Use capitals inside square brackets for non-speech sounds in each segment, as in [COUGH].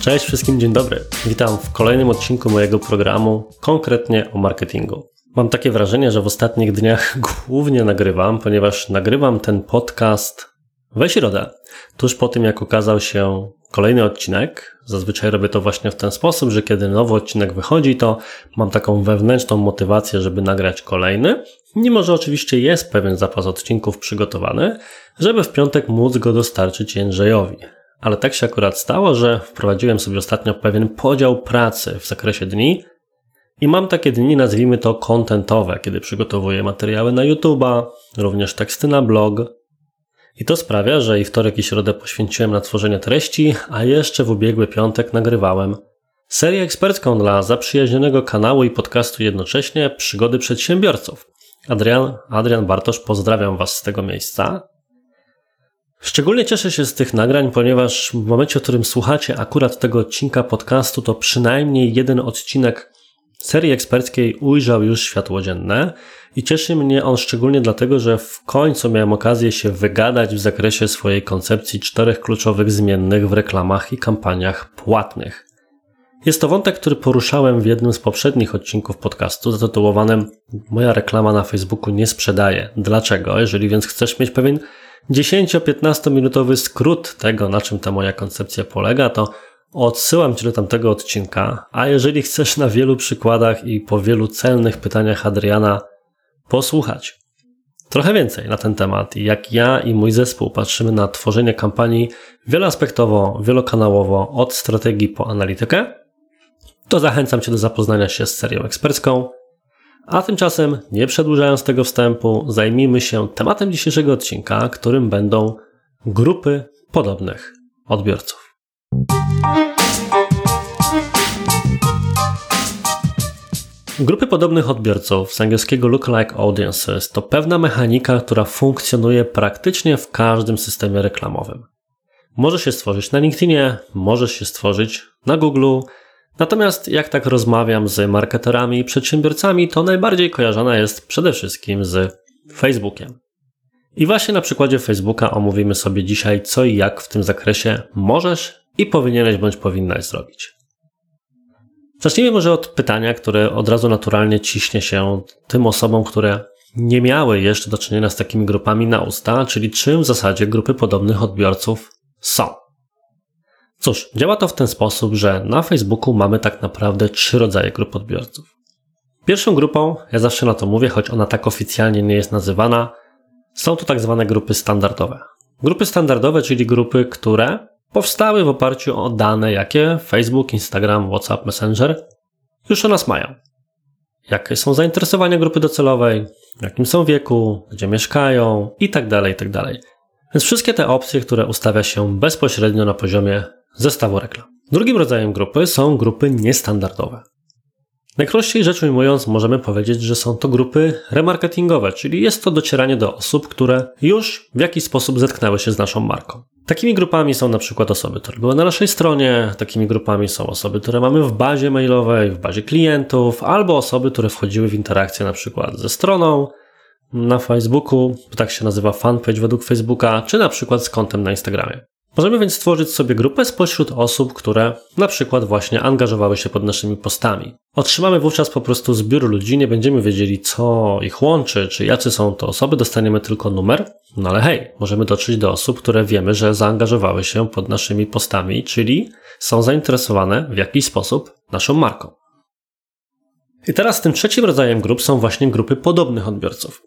Cześć wszystkim, dzień dobry. Witam w kolejnym odcinku mojego programu, konkretnie o marketingu. Mam takie wrażenie, że w ostatnich dniach [LAUGHS] głównie nagrywam, ponieważ nagrywam ten podcast we środę, tuż po tym jak ukazał się kolejny odcinek. Zazwyczaj robię to właśnie w ten sposób, że kiedy nowy odcinek wychodzi, to mam taką wewnętrzną motywację, żeby nagrać kolejny. Mimo, że oczywiście jest pewien zapas odcinków przygotowany, żeby w piątek móc go dostarczyć Jędrzejowi ale tak się akurat stało, że wprowadziłem sobie ostatnio pewien podział pracy w zakresie dni i mam takie dni, nazwijmy to kontentowe, kiedy przygotowuję materiały na YouTube'a, również teksty na blog. I to sprawia, że i wtorek i środę poświęciłem na tworzenie treści, a jeszcze w ubiegły piątek nagrywałem serię ekspercką dla zaprzyjaźnionego kanału i podcastu jednocześnie Przygody Przedsiębiorców. Adrian, Adrian Bartosz, pozdrawiam Was z tego miejsca. Szczególnie cieszę się z tych nagrań, ponieważ w momencie, w którym słuchacie akurat tego odcinka podcastu, to przynajmniej jeden odcinek serii eksperckiej ujrzał już światło dzienne i cieszy mnie on szczególnie dlatego, że w końcu miałem okazję się wygadać w zakresie swojej koncepcji czterech kluczowych zmiennych w reklamach i kampaniach płatnych. Jest to wątek, który poruszałem w jednym z poprzednich odcinków podcastu zatytułowanym Moja reklama na Facebooku nie sprzedaje. Dlaczego? Jeżeli więc chcesz mieć pewien 10-15 minutowy skrót tego, na czym ta moja koncepcja polega, to odsyłam Cię do tamtego odcinka, a jeżeli chcesz na wielu przykładach i po wielu celnych pytaniach Adriana posłuchać. Trochę więcej na ten temat, jak ja i mój zespół patrzymy na tworzenie kampanii wieloaspektowo, wielokanałowo, od strategii po analitykę, to zachęcam Cię do zapoznania się z serią ekspercką, a tymczasem, nie przedłużając tego wstępu, zajmijmy się tematem dzisiejszego odcinka, którym będą grupy podobnych odbiorców. Grupy podobnych odbiorców z angielskiego Lookalike Audiences to pewna mechanika, która funkcjonuje praktycznie w każdym systemie reklamowym. Może się stworzyć na LinkedInie, może się stworzyć na Google, Natomiast jak tak rozmawiam z marketerami i przedsiębiorcami, to najbardziej kojarzona jest przede wszystkim z Facebookiem. I właśnie na przykładzie Facebooka omówimy sobie dzisiaj, co i jak w tym zakresie możesz i powinieneś bądź powinnaś zrobić. Zacznijmy może od pytania, które od razu naturalnie ciśnie się tym osobom, które nie miały jeszcze do czynienia z takimi grupami na usta, czyli czym w zasadzie grupy podobnych odbiorców są. Cóż, działa to w ten sposób, że na Facebooku mamy tak naprawdę trzy rodzaje grup odbiorców. Pierwszą grupą, ja zawsze na to mówię, choć ona tak oficjalnie nie jest nazywana, są to tak zwane grupy standardowe. Grupy standardowe, czyli grupy, które powstały w oparciu o dane, jakie Facebook, Instagram, WhatsApp, Messenger już o nas mają. Jakie są zainteresowania grupy docelowej, jakim są wieku, gdzie mieszkają itd., tak itd. Tak Więc wszystkie te opcje, które ustawia się bezpośrednio na poziomie zestawu reklam. Drugim rodzajem grupy są grupy niestandardowe. Najprościej rzecz ujmując, możemy powiedzieć, że są to grupy remarketingowe, czyli jest to docieranie do osób, które już w jakiś sposób zetknęły się z naszą marką. Takimi grupami są na przykład osoby, które były na naszej stronie, takimi grupami są osoby, które mamy w bazie mailowej, w bazie klientów, albo osoby, które wchodziły w interakcję na przykład ze stroną na Facebooku, tak się nazywa fanpage według Facebooka, czy na przykład z kontem na Instagramie. Możemy więc stworzyć sobie grupę spośród osób, które na przykład właśnie angażowały się pod naszymi postami. Otrzymamy wówczas po prostu zbiór ludzi, nie będziemy wiedzieli, co ich łączy, czy jacy są to osoby, dostaniemy tylko numer. No ale hej, możemy dotrzeć do osób, które wiemy, że zaangażowały się pod naszymi postami, czyli są zainteresowane w jakiś sposób naszą marką. I teraz tym trzecim rodzajem grup są właśnie grupy podobnych odbiorców.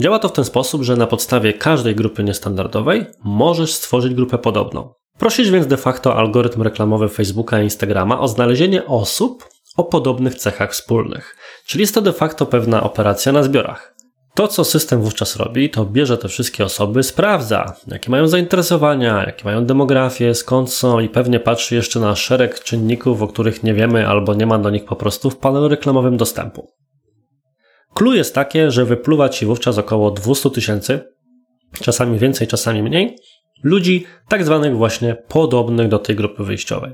Działa to w ten sposób, że na podstawie każdej grupy niestandardowej możesz stworzyć grupę podobną. Prosisz więc de facto algorytm reklamowy Facebooka i Instagrama o znalezienie osób o podobnych cechach wspólnych, czyli jest to de facto pewna operacja na zbiorach. To, co system wówczas robi, to bierze te wszystkie osoby, sprawdza, jakie mają zainteresowania, jakie mają demografię, skąd są i pewnie patrzy jeszcze na szereg czynników, o których nie wiemy albo nie ma do nich po prostu w panelu reklamowym dostępu. Clue jest takie, że wypluwa ci wówczas około 200 tysięcy, czasami więcej, czasami mniej, ludzi tak zwanych właśnie podobnych do tej grupy wyjściowej.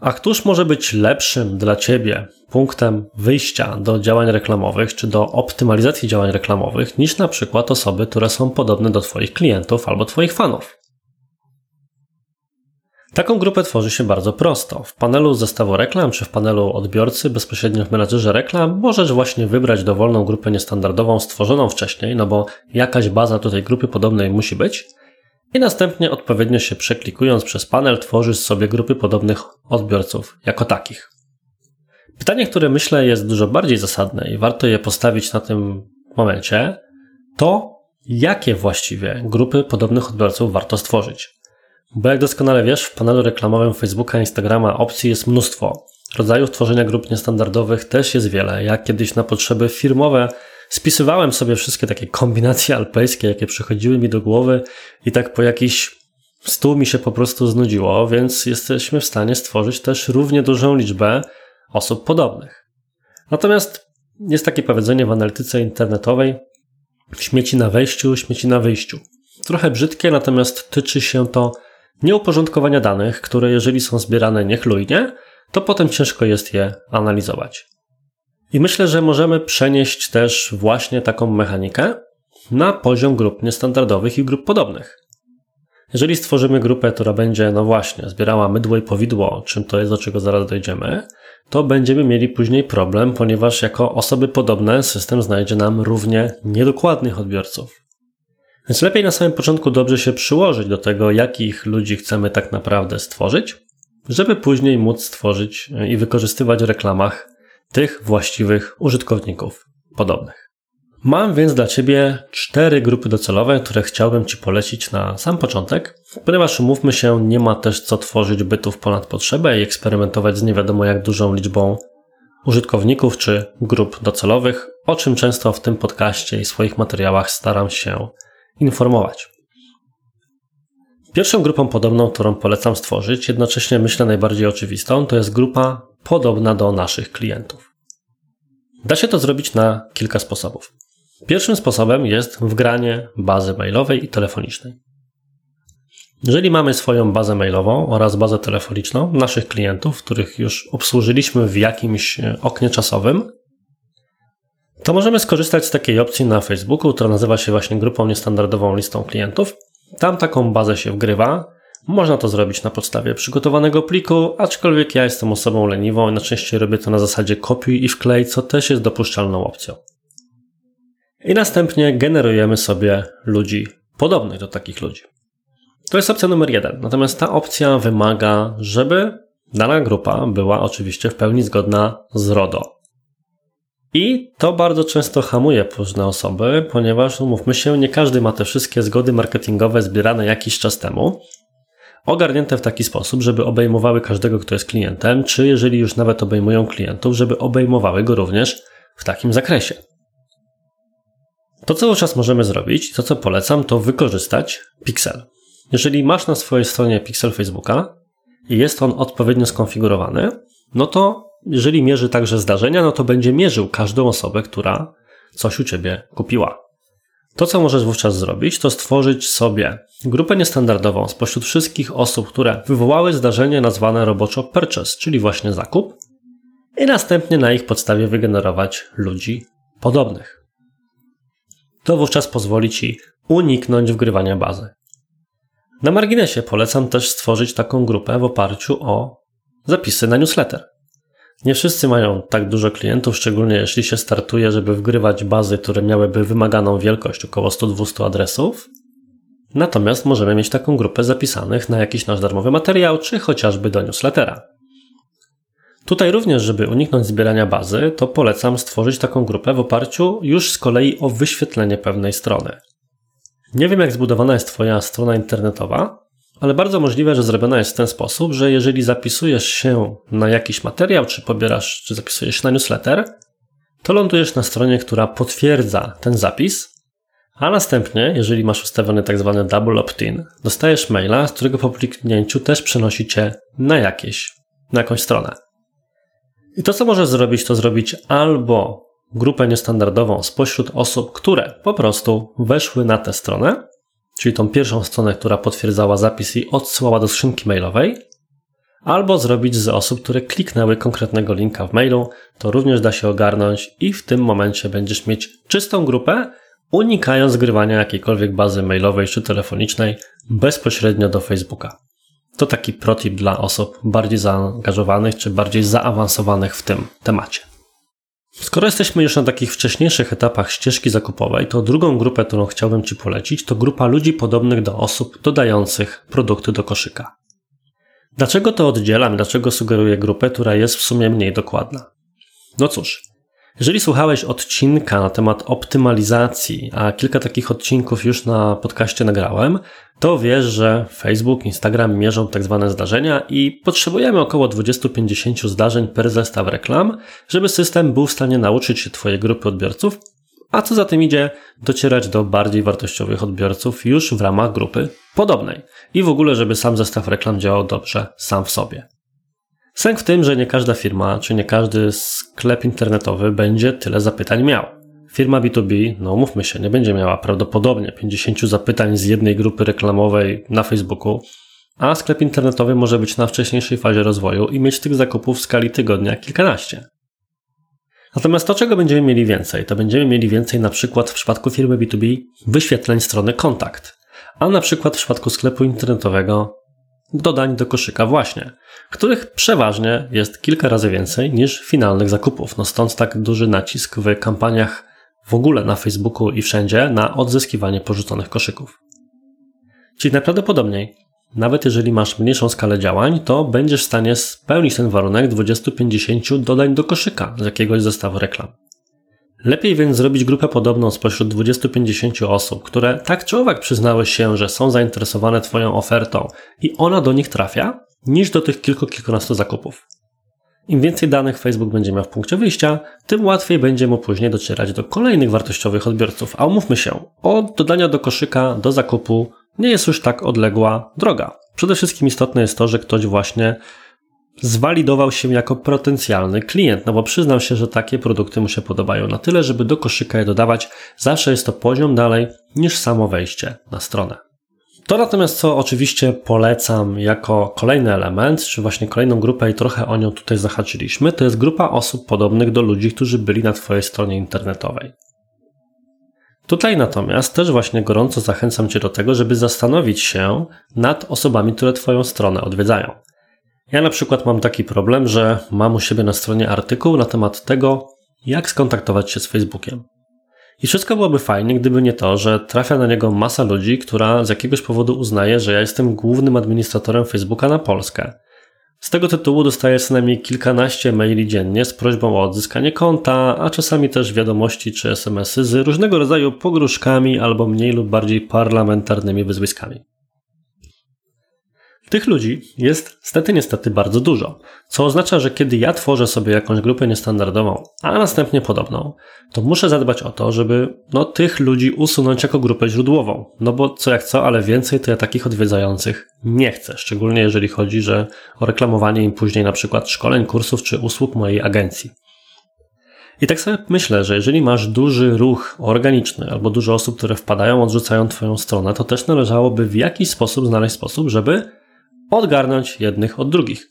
A któż może być lepszym dla Ciebie punktem wyjścia do działań reklamowych czy do optymalizacji działań reklamowych niż na przykład osoby, które są podobne do Twoich klientów albo Twoich fanów? Taką grupę tworzy się bardzo prosto. W panelu zestawu reklam czy w panelu odbiorcy, bezpośrednio w menadżerze reklam, możesz właśnie wybrać dowolną grupę niestandardową stworzoną wcześniej, no bo jakaś baza do tej grupy podobnej musi być. I następnie odpowiednio się przeklikując przez panel tworzysz sobie grupy podobnych odbiorców jako takich. Pytanie, które myślę jest dużo bardziej zasadne i warto je postawić na tym momencie, to jakie właściwie grupy podobnych odbiorców warto stworzyć. Bo jak doskonale wiesz, w panelu reklamowym Facebooka, Instagrama opcji jest mnóstwo. Rodzajów tworzenia grup niestandardowych też jest wiele. Ja kiedyś na potrzeby firmowe spisywałem sobie wszystkie takie kombinacje alpejskie, jakie przychodziły mi do głowy i tak po jakiś stół mi się po prostu znudziło, więc jesteśmy w stanie stworzyć też równie dużą liczbę osób podobnych. Natomiast jest takie powiedzenie w analityce internetowej: śmieci na wejściu, śmieci na wyjściu. Trochę brzydkie, natomiast tyczy się to nieuporządkowania danych, które jeżeli są zbierane niechlujnie, to potem ciężko jest je analizować. I myślę, że możemy przenieść też właśnie taką mechanikę na poziom grup niestandardowych i grup podobnych. Jeżeli stworzymy grupę, która będzie, no właśnie, zbierała mydło i powidło, czym to jest, do czego zaraz dojdziemy, to będziemy mieli później problem, ponieważ jako osoby podobne system znajdzie nam równie niedokładnych odbiorców. Więc lepiej na samym początku dobrze się przyłożyć do tego, jakich ludzi chcemy tak naprawdę stworzyć, żeby później móc stworzyć i wykorzystywać w reklamach tych właściwych użytkowników podobnych. Mam więc dla Ciebie cztery grupy docelowe, które chciałbym Ci polecić na sam początek, ponieważ umówmy się, nie ma też co tworzyć bytów ponad potrzebę i eksperymentować z nie wiadomo jak dużą liczbą użytkowników czy grup docelowych, o czym często w tym podcaście i swoich materiałach staram się informować. Pierwszą grupą podobną, którą polecam stworzyć, jednocześnie myślę najbardziej oczywistą, to jest grupa podobna do naszych klientów. Da się to zrobić na kilka sposobów. Pierwszym sposobem jest wgranie bazy mailowej i telefonicznej. Jeżeli mamy swoją bazę mailową oraz bazę telefoniczną naszych klientów, których już obsłużyliśmy w jakimś oknie czasowym, to możemy skorzystać z takiej opcji na Facebooku, która nazywa się właśnie grupą niestandardową listą klientów. Tam taką bazę się wgrywa. Można to zrobić na podstawie przygotowanego pliku, aczkolwiek ja jestem osobą leniwą i najczęściej robię to na zasadzie kopiuj i wklej, co też jest dopuszczalną opcją. I następnie generujemy sobie ludzi podobnych do takich ludzi. To jest opcja numer jeden. Natomiast ta opcja wymaga, żeby dana grupa była oczywiście w pełni zgodna z RODO. I to bardzo często hamuje różne osoby, ponieważ, umówmy się, nie każdy ma te wszystkie zgody marketingowe zbierane jakiś czas temu, ogarnięte w taki sposób, żeby obejmowały każdego, kto jest klientem, czy jeżeli już nawet obejmują klientów, żeby obejmowały go również w takim zakresie. To cały czas możemy zrobić, to co polecam, to wykorzystać Pixel. Jeżeli masz na swojej stronie Pixel Facebooka i jest on odpowiednio skonfigurowany, no to jeżeli mierzy także zdarzenia, no to będzie mierzył każdą osobę, która coś u ciebie kupiła. To, co możesz wówczas zrobić, to stworzyć sobie grupę niestandardową spośród wszystkich osób, które wywołały zdarzenie nazwane roboczo purchase, czyli właśnie zakup, i następnie na ich podstawie wygenerować ludzi podobnych. To wówczas pozwoli ci uniknąć wgrywania bazy. Na marginesie polecam też stworzyć taką grupę w oparciu o zapisy na newsletter. Nie wszyscy mają tak dużo klientów, szczególnie jeśli się startuje, żeby wgrywać bazy, które miałyby wymaganą wielkość około 100-200 adresów. Natomiast możemy mieć taką grupę zapisanych na jakiś nasz darmowy materiał, czy chociażby do newslettera. Tutaj również, żeby uniknąć zbierania bazy, to polecam stworzyć taką grupę w oparciu już z kolei o wyświetlenie pewnej strony. Nie wiem, jak zbudowana jest Twoja strona internetowa, ale bardzo możliwe, że zrobiona jest w ten sposób, że jeżeli zapisujesz się na jakiś materiał, czy pobierasz, czy zapisujesz się na newsletter, to lądujesz na stronie, która potwierdza ten zapis, a następnie, jeżeli masz ustawiony tak zwany double opt-in, dostajesz maila, z którego po kliknięciu też przenosi cię na jakieś, na jakąś stronę. I to, co możesz zrobić, to zrobić albo grupę niestandardową spośród osób, które po prostu weszły na tę stronę, czyli tą pierwszą stronę, która potwierdzała zapis i odsyłała do skrzynki mailowej, albo zrobić z osób, które kliknęły konkretnego linka w mailu. To również da się ogarnąć i w tym momencie będziesz mieć czystą grupę, unikając zgrywania jakiejkolwiek bazy mailowej czy telefonicznej bezpośrednio do Facebooka. To taki protip dla osób bardziej zaangażowanych czy bardziej zaawansowanych w tym temacie. Skoro jesteśmy już na takich wcześniejszych etapach ścieżki zakupowej, to drugą grupę, którą chciałbym Ci polecić, to grupa ludzi podobnych do osób dodających produkty do koszyka. Dlaczego to oddzielam? Dlaczego sugeruję grupę, która jest w sumie mniej dokładna? No cóż, jeżeli słuchałeś odcinka na temat optymalizacji, a kilka takich odcinków już na podcaście nagrałem, to wiesz, że Facebook, Instagram mierzą tak zwane zdarzenia i potrzebujemy około 20-50 zdarzeń per zestaw reklam, żeby system był w stanie nauczyć się Twojej grupy odbiorców, a co za tym idzie, docierać do bardziej wartościowych odbiorców już w ramach grupy podobnej i w ogóle, żeby sam zestaw reklam działał dobrze sam w sobie. Sęk w tym, że nie każda firma, czy nie każdy sklep internetowy będzie tyle zapytań miał. Firma B2B, no mówmy się, nie będzie miała prawdopodobnie 50 zapytań z jednej grupy reklamowej na Facebooku, a sklep internetowy może być na wcześniejszej fazie rozwoju i mieć tych zakupów w skali tygodnia kilkanaście. Natomiast to, czego będziemy mieli więcej, to będziemy mieli więcej na przykład w przypadku firmy B2B wyświetleń strony kontakt, a na przykład w przypadku sklepu internetowego dodań do koszyka właśnie, których przeważnie jest kilka razy więcej niż finalnych zakupów. No stąd tak duży nacisk w kampaniach w ogóle na Facebooku i wszędzie na odzyskiwanie porzuconych koszyków. Czyli najprawdopodobniej, nawet jeżeli masz mniejszą skalę działań, to będziesz w stanie spełnić ten warunek 20-50 dodań do koszyka z jakiegoś zestawu reklam. Lepiej więc zrobić grupę podobną spośród 20-50 osób, które tak czy owak przyznały się, że są zainteresowane Twoją ofertą i ona do nich trafia, niż do tych kilku, kilkunastu zakupów. Im więcej danych Facebook będzie miał w punkcie wyjścia, tym łatwiej będzie mu później docierać do kolejnych wartościowych odbiorców. A umówmy się, od dodania do koszyka do zakupu nie jest już tak odległa droga. Przede wszystkim istotne jest to, że ktoś właśnie zwalidował się jako potencjalny klient, no bo przyznam się, że takie produkty mu się podobają na tyle, żeby do koszyka je dodawać. Zawsze jest to poziom dalej niż samo wejście na stronę. To natomiast, co oczywiście polecam jako kolejny element, czy właśnie kolejną grupę i trochę o nią tutaj zahaczyliśmy, to jest grupa osób podobnych do ludzi, którzy byli na Twojej stronie internetowej. Tutaj natomiast też właśnie gorąco zachęcam Cię do tego, żeby zastanowić się nad osobami, które Twoją stronę odwiedzają. Ja na przykład mam taki problem, że mam u siebie na stronie artykuł na temat tego, jak skontaktować się z Facebookiem. I wszystko byłoby fajnie, gdyby nie to, że trafia na niego masa ludzi, która z jakiegoś powodu uznaje, że ja jestem głównym administratorem Facebooka na Polskę. Z tego tytułu dostaję co najmniej kilkanaście maili dziennie z prośbą o odzyskanie konta, a czasami też wiadomości czy SMSy z różnego rodzaju pogróżkami albo mniej lub bardziej parlamentarnymi wyzwiskami. Tych ludzi jest stety niestety bardzo dużo, co oznacza, że kiedy ja tworzę sobie jakąś grupę niestandardową, a następnie podobną, to muszę zadbać o to, żeby no, tych ludzi usunąć jako grupę źródłową. No bo co jak co, ale więcej to ja takich odwiedzających nie chcę, szczególnie jeżeli chodzi że o reklamowanie im później na przykład szkoleń, kursów czy usług mojej agencji. I tak sobie myślę, że jeżeli masz duży ruch organiczny albo dużo osób, które wpadają, odrzucają Twoją stronę, to też należałoby w jakiś sposób znaleźć sposób, żeby odgarnąć jednych od drugich.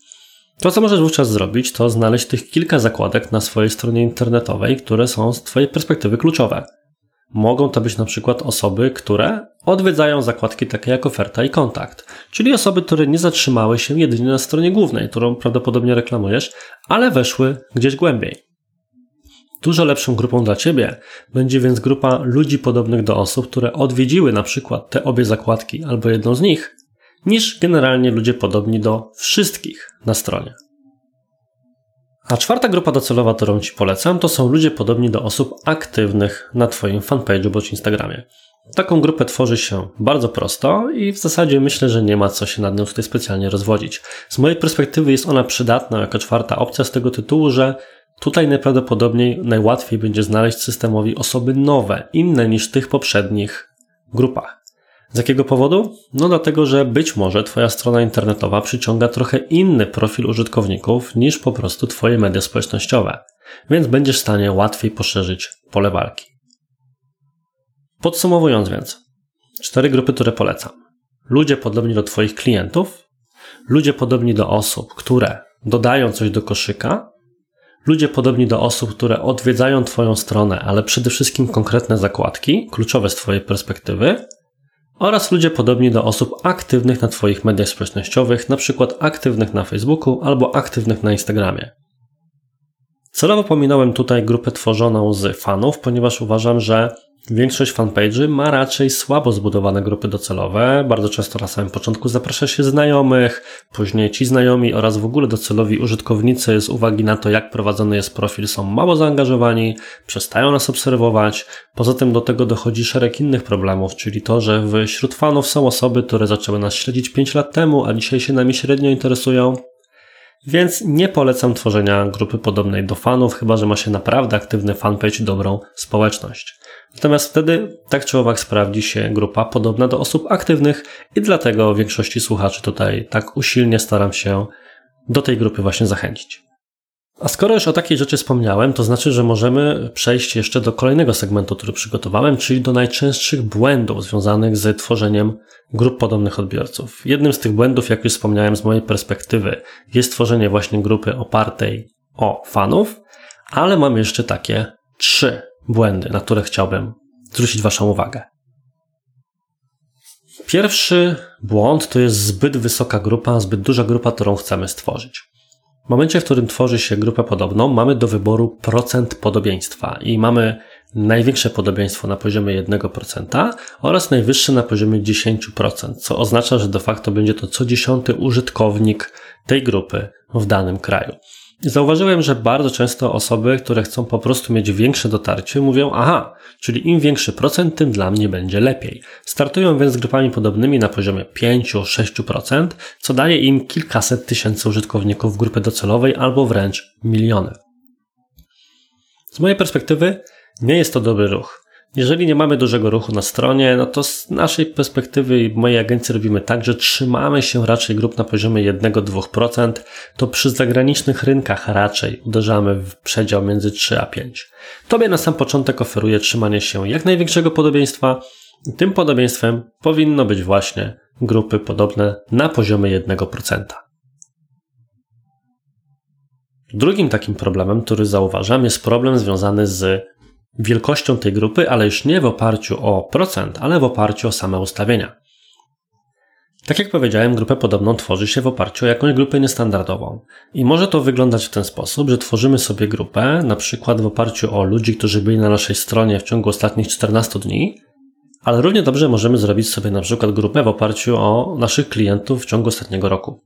To, co możesz wówczas zrobić, to znaleźć tych kilka zakładek na swojej stronie internetowej, które są z Twojej perspektywy kluczowe. Mogą to być na przykład osoby, które odwiedzają zakładki takie jak oferta i kontakt, czyli osoby, które nie zatrzymały się jedynie na stronie głównej, którą prawdopodobnie reklamujesz, ale weszły gdzieś głębiej. Dużo lepszą grupą dla Ciebie będzie więc grupa ludzi podobnych do osób, które odwiedziły na przykład te obie zakładki albo jedną z nich, niż generalnie ludzie podobni do wszystkich na stronie. A czwarta grupa docelowa, którą Ci polecam, to są ludzie podobni do osób aktywnych na Twoim fanpage'u bądź Instagramie. Taką grupę tworzy się bardzo prosto i w zasadzie myślę, że nie ma co się nad nią tutaj specjalnie rozwodzić. Z mojej perspektywy jest ona przydatna jako czwarta opcja z tego tytułu, że tutaj najprawdopodobniej najłatwiej będzie znaleźć systemowi osoby nowe, inne niż tych poprzednich grupach. Z jakiego powodu? No dlatego, że być może Twoja strona internetowa przyciąga trochę inny profil użytkowników niż po prostu Twoje media społecznościowe, więc będziesz w stanie łatwiej poszerzyć pole walki. Podsumowując więc, cztery grupy, które polecam. Ludzie podobni do Twoich klientów, ludzie podobni do osób, które dodają coś do koszyka, ludzie podobni do osób, które odwiedzają Twoją stronę, ale przede wszystkim konkretne zakładki, kluczowe z Twojej perspektywy, oraz ludzie podobni do osób aktywnych na Twoich mediach społecznościowych, przykład aktywnych na Facebooku albo aktywnych na Instagramie. Celowo pominąłem tutaj grupę tworzoną z fanów, ponieważ uważam, że Większość fanpage'y ma raczej słabo zbudowane grupy docelowe. Bardzo często na samym początku zaprasza się znajomych, później ci znajomi oraz w ogóle docelowi użytkownicy z uwagi na to, jak prowadzony jest profil, są mało zaangażowani, przestają nas obserwować. Poza tym do tego dochodzi szereg innych problemów, czyli to, że wśród fanów są osoby, które zaczęły nas śledzić 5 lat temu, a dzisiaj się nami średnio interesują. Więc nie polecam tworzenia grupy podobnej do fanów, chyba że ma się naprawdę aktywny fanpage i dobrą społeczność. Natomiast wtedy tak czy owak sprawdzi się grupa podobna do osób aktywnych i dlatego większości słuchaczy tutaj tak usilnie staram się do tej grupy właśnie zachęcić. A skoro już o takiej rzeczy wspomniałem, to znaczy, że możemy przejść jeszcze do kolejnego segmentu, który przygotowałem, czyli do najczęstszych błędów związanych z tworzeniem grup podobnych odbiorców. Jednym z tych błędów, jak już wspomniałem z mojej perspektywy, jest tworzenie właśnie grupy opartej o fanów, ale mam jeszcze takie trzy błędy, na które chciałbym zwrócić Waszą uwagę. Pierwszy błąd to jest zbyt wysoka grupa, zbyt duża grupa, którą chcemy stworzyć. W momencie, w którym tworzy się grupę podobną, mamy do wyboru procent podobieństwa i mamy największe podobieństwo na poziomie 1% oraz najwyższe na poziomie 10%, co oznacza, że de facto będzie to co dziesiąty użytkownik tej grupy w danym kraju. Zauważyłem, że bardzo często osoby, które chcą po prostu mieć większe dotarcie, mówią: Aha, czyli im większy procent, tym dla mnie będzie lepiej. Startują więc z grupami podobnymi na poziomie 5-6%, co daje im kilkaset tysięcy użytkowników grupy docelowej albo wręcz miliony. Z mojej perspektywy nie jest to dobry ruch. Jeżeli nie mamy dużego ruchu na stronie, no to z naszej perspektywy i mojej agencji robimy tak, że trzymamy się raczej grup na poziomie 1-2%, to przy zagranicznych rynkach raczej uderzamy w przedział między 3 a 5. Tobie na sam początek oferuje trzymanie się jak największego podobieństwa i tym podobieństwem powinno być właśnie grupy podobne na poziomie 1%. Drugim takim problemem, który zauważam, jest problem związany z wielkością tej grupy, ale już nie w oparciu o procent, ale w oparciu o same ustawienia. Tak jak powiedziałem, grupę podobną tworzy się w oparciu o jakąś grupę niestandardową. I może to wyglądać w ten sposób, że tworzymy sobie grupę, na przykład w oparciu o ludzi, którzy byli na naszej stronie w ciągu ostatnich 14 dni, ale równie dobrze możemy zrobić sobie na przykład grupę w oparciu o naszych klientów w ciągu ostatniego roku.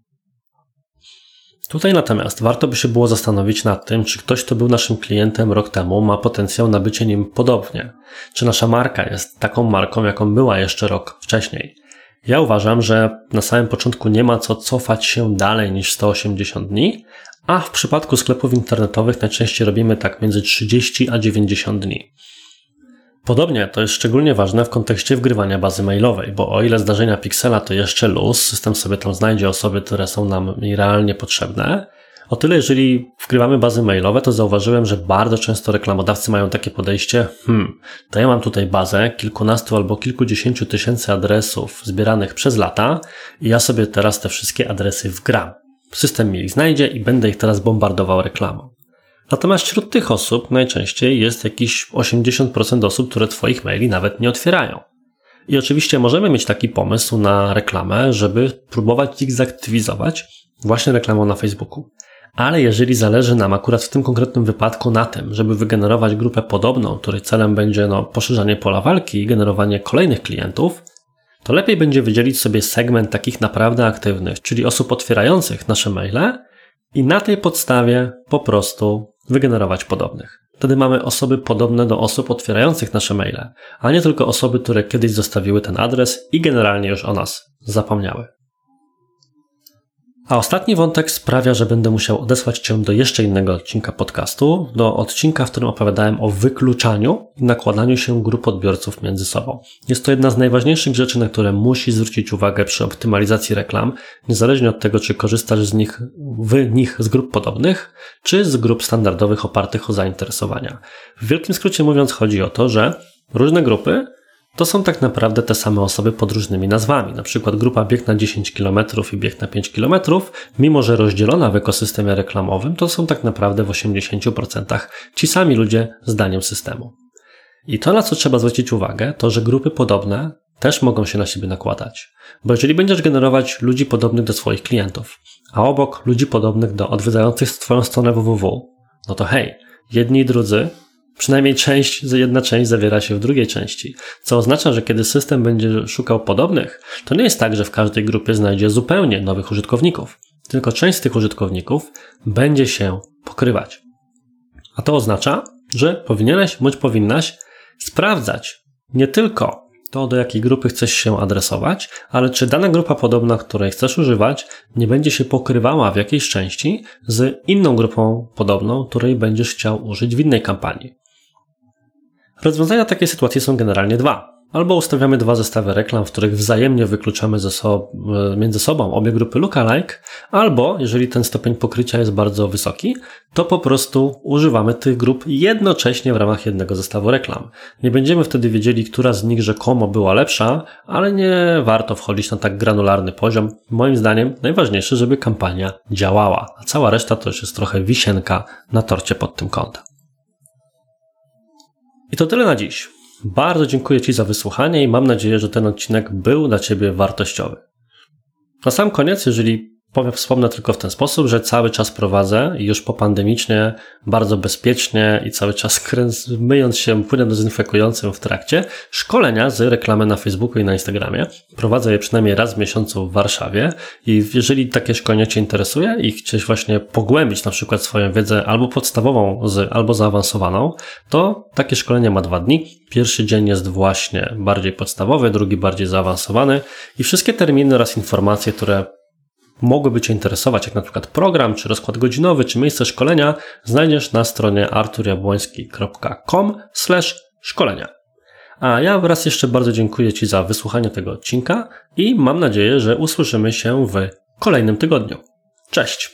Tutaj natomiast warto by się było zastanowić nad tym, czy ktoś, kto był naszym klientem rok temu, ma potencjał na bycie nim podobnie. Czy nasza marka jest taką marką, jaką była jeszcze rok wcześniej. Ja uważam, że na samym początku nie ma co cofać się dalej niż 180 dni, a w przypadku sklepów internetowych najczęściej robimy tak między 30 a 90 dni. Podobnie to jest szczególnie ważne w kontekście wgrywania bazy mailowej, bo o ile zdarzenia Pixela to jeszcze luz, system sobie tam znajdzie osoby, które są nam realnie potrzebne, o tyle jeżeli wgrywamy bazy mailowe, to zauważyłem, że bardzo często reklamodawcy mają takie podejście, hmm, to ja mam tutaj bazę kilkunastu albo kilkudziesięciu tysięcy adresów zbieranych przez lata i ja sobie teraz te wszystkie adresy wgram. System mi ich znajdzie i będę ich teraz bombardował reklamą. Natomiast wśród tych osób najczęściej jest jakieś 80% osób, które Twoich maili nawet nie otwierają. I oczywiście możemy mieć taki pomysł na reklamę, żeby próbować ich zaktywizować właśnie reklamą na Facebooku. Ale jeżeli zależy nam akurat w tym konkretnym wypadku na tym, żeby wygenerować grupę podobną, której celem będzie no, poszerzanie pola walki i generowanie kolejnych klientów, to lepiej będzie wydzielić sobie segment takich naprawdę aktywnych, czyli osób otwierających nasze maile i na tej podstawie po prostu wygenerować podobnych. Wtedy mamy osoby podobne do osób otwierających nasze maile, a nie tylko osoby, które kiedyś zostawiły ten adres i generalnie już o nas zapomniały. A ostatni wątek sprawia, że będę musiał odesłać Cię do jeszcze innego odcinka podcastu, do odcinka, w którym opowiadałem o wykluczaniu i nakładaniu się grup odbiorców między sobą. Jest to jedna z najważniejszych rzeczy, na które musi zwrócić uwagę przy optymalizacji reklam, niezależnie od tego, czy korzystasz z nich, w nich z grup podobnych, czy z grup standardowych opartych o zainteresowania. W wielkim skrócie mówiąc, chodzi o to, że różne grupy to są tak naprawdę te same osoby pod różnymi nazwami. Na przykład grupa bieg na 10 km i bieg na 5 km, mimo że rozdzielona w ekosystemie reklamowym, to są tak naprawdę w 80% ci sami ludzie zdaniem systemu. I to, na co trzeba zwrócić uwagę, to że grupy podobne też mogą się na siebie nakładać. Bo jeżeli będziesz generować ludzi podobnych do swoich klientów, a obok ludzi podobnych do odwiedzających Twoją stronę www, no to hej, jedni i drudzy Przynajmniej część, jedna część zawiera się w drugiej części, co oznacza, że kiedy system będzie szukał podobnych, to nie jest tak, że w każdej grupie znajdzie zupełnie nowych użytkowników, tylko część z tych użytkowników będzie się pokrywać. A to oznacza, że powinieneś bądź powinnaś sprawdzać nie tylko to, do jakiej grupy chcesz się adresować, ale czy dana grupa podobna, której chcesz używać, nie będzie się pokrywała w jakiejś części z inną grupą podobną, której będziesz chciał użyć w innej kampanii. Rozwiązania takiej sytuacji są generalnie dwa. Albo ustawiamy dwa zestawy reklam, w których wzajemnie wykluczamy ze so między sobą obie grupy lookalike, albo jeżeli ten stopień pokrycia jest bardzo wysoki, to po prostu używamy tych grup jednocześnie w ramach jednego zestawu reklam. Nie będziemy wtedy wiedzieli, która z nich rzekomo była lepsza, ale nie warto wchodzić na tak granularny poziom. Moim zdaniem najważniejsze, żeby kampania działała, a cała reszta to już jest trochę wisienka na torcie pod tym kątem. I to tyle na dziś. Bardzo dziękuję Ci za wysłuchanie i mam nadzieję, że ten odcinek był dla Ciebie wartościowy. Na sam koniec, jeżeli wspomnę tylko w ten sposób, że cały czas prowadzę i już po pandemicznie, bardzo bezpiecznie i cały czas myjąc się płynem dezynfekującym w trakcie, szkolenia z reklamy na Facebooku i na Instagramie. Prowadzę je przynajmniej raz w miesiącu w Warszawie i jeżeli takie szkolenie Cię interesuje i chcesz właśnie pogłębić na przykład swoją wiedzę albo podstawową, z, albo zaawansowaną, to takie szkolenie ma dwa dni. Pierwszy dzień jest właśnie bardziej podstawowy, drugi bardziej zaawansowany i wszystkie terminy oraz informacje, które mogłyby Cię interesować, jak na przykład program, czy rozkład godzinowy, czy miejsce szkolenia, znajdziesz na stronie arturjabłoński.com szkolenia. A ja raz jeszcze bardzo dziękuję Ci za wysłuchanie tego odcinka i mam nadzieję, że usłyszymy się w kolejnym tygodniu. Cześć!